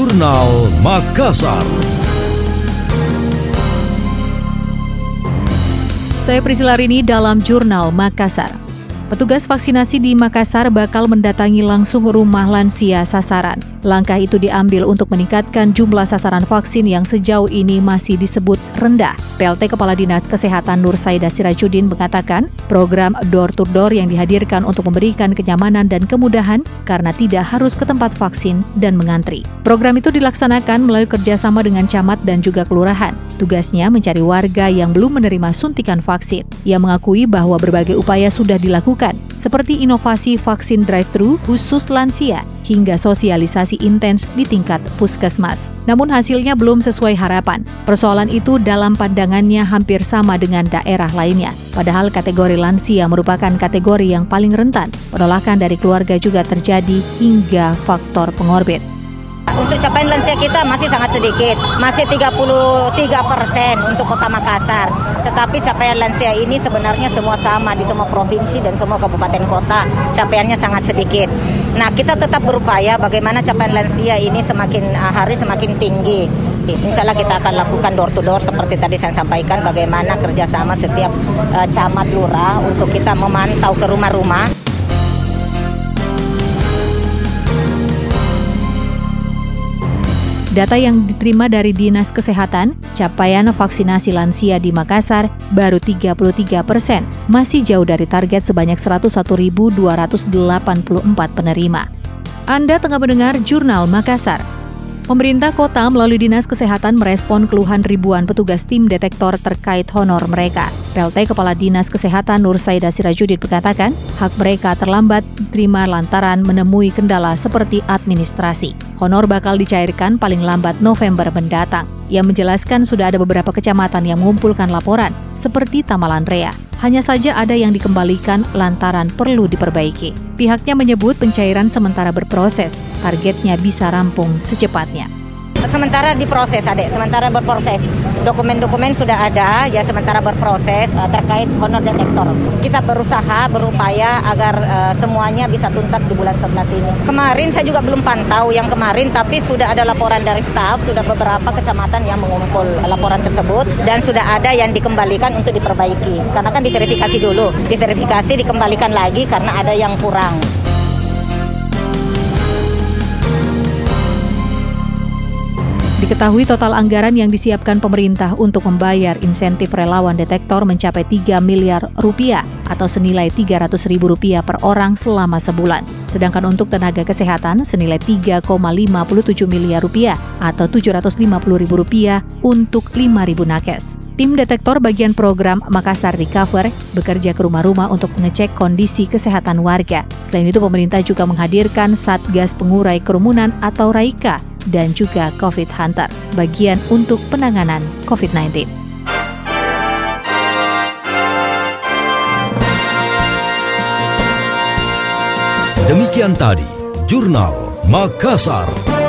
Jurnal Makassar. Saya Priscila Rini dalam Jurnal Makassar. Petugas vaksinasi di Makassar bakal mendatangi langsung rumah lansia sasaran. Langkah itu diambil untuk meningkatkan jumlah sasaran vaksin yang sejauh ini masih disebut rendah. PLT Kepala Dinas Kesehatan Nur Saida Sirajudin mengatakan, program door to door yang dihadirkan untuk memberikan kenyamanan dan kemudahan karena tidak harus ke tempat vaksin dan mengantri. Program itu dilaksanakan melalui kerjasama dengan camat dan juga kelurahan. Tugasnya mencari warga yang belum menerima suntikan vaksin. Ia mengakui bahwa berbagai upaya sudah dilakukan, seperti inovasi vaksin drive-thru khusus lansia hingga sosialisasi intens di tingkat puskesmas. Namun hasilnya belum sesuai harapan. Persoalan itu dalam pandangannya hampir sama dengan daerah lainnya. Padahal kategori lansia merupakan kategori yang paling rentan. Penolakan dari keluarga juga terjadi hingga faktor pengorbit. Untuk capaian lansia kita masih sangat sedikit, masih 33 persen untuk kota Makassar. Tetapi capaian lansia ini sebenarnya semua sama di semua provinsi dan semua kabupaten kota. Capaiannya sangat sedikit. Nah, kita tetap berupaya bagaimana capaian lansia ini semakin uh, hari semakin tinggi. Insya Allah kita akan lakukan door to door seperti tadi saya sampaikan bagaimana kerjasama setiap uh, camat lurah untuk kita memantau ke rumah-rumah. Data yang diterima dari Dinas Kesehatan, capaian vaksinasi lansia di Makassar baru 33 persen, masih jauh dari target sebanyak 101.284 penerima. Anda tengah mendengar Jurnal Makassar. Pemerintah kota melalui Dinas Kesehatan merespon keluhan ribuan petugas tim detektor terkait honor mereka. PLT Kepala Dinas Kesehatan Nur Saida Sirajudin mengatakan hak mereka terlambat diterima lantaran menemui kendala seperti administrasi. Honor bakal dicairkan paling lambat November mendatang. Ia menjelaskan sudah ada beberapa kecamatan yang mengumpulkan laporan, seperti Tamalan Rea. Hanya saja ada yang dikembalikan lantaran perlu diperbaiki. Pihaknya menyebut pencairan sementara berproses, targetnya bisa rampung secepatnya sementara diproses adek. Sementara berproses. Dokumen-dokumen sudah ada ya sementara berproses uh, terkait honor detektor. Kita berusaha berupaya agar uh, semuanya bisa tuntas di bulan 11 ini. Kemarin saya juga belum pantau yang kemarin tapi sudah ada laporan dari staf sudah beberapa kecamatan yang mengumpul laporan tersebut dan sudah ada yang dikembalikan untuk diperbaiki. Karena kan diverifikasi dulu. Diverifikasi dikembalikan lagi karena ada yang kurang Diketahui total anggaran yang disiapkan pemerintah untuk membayar insentif relawan detektor mencapai 3 miliar rupiah atau senilai 300 ribu rupiah per orang selama sebulan. Sedangkan untuk tenaga kesehatan senilai 3,57 miliar rupiah atau 750 ribu rupiah untuk 5 ribu nakes. Tim detektor bagian program Makassar Recover bekerja ke rumah-rumah untuk mengecek kondisi kesehatan warga. Selain itu, pemerintah juga menghadirkan Satgas Pengurai Kerumunan atau RAIKA dan juga COVID Hunter, bagian untuk penanganan COVID-19. Demikian tadi, Jurnal Makassar.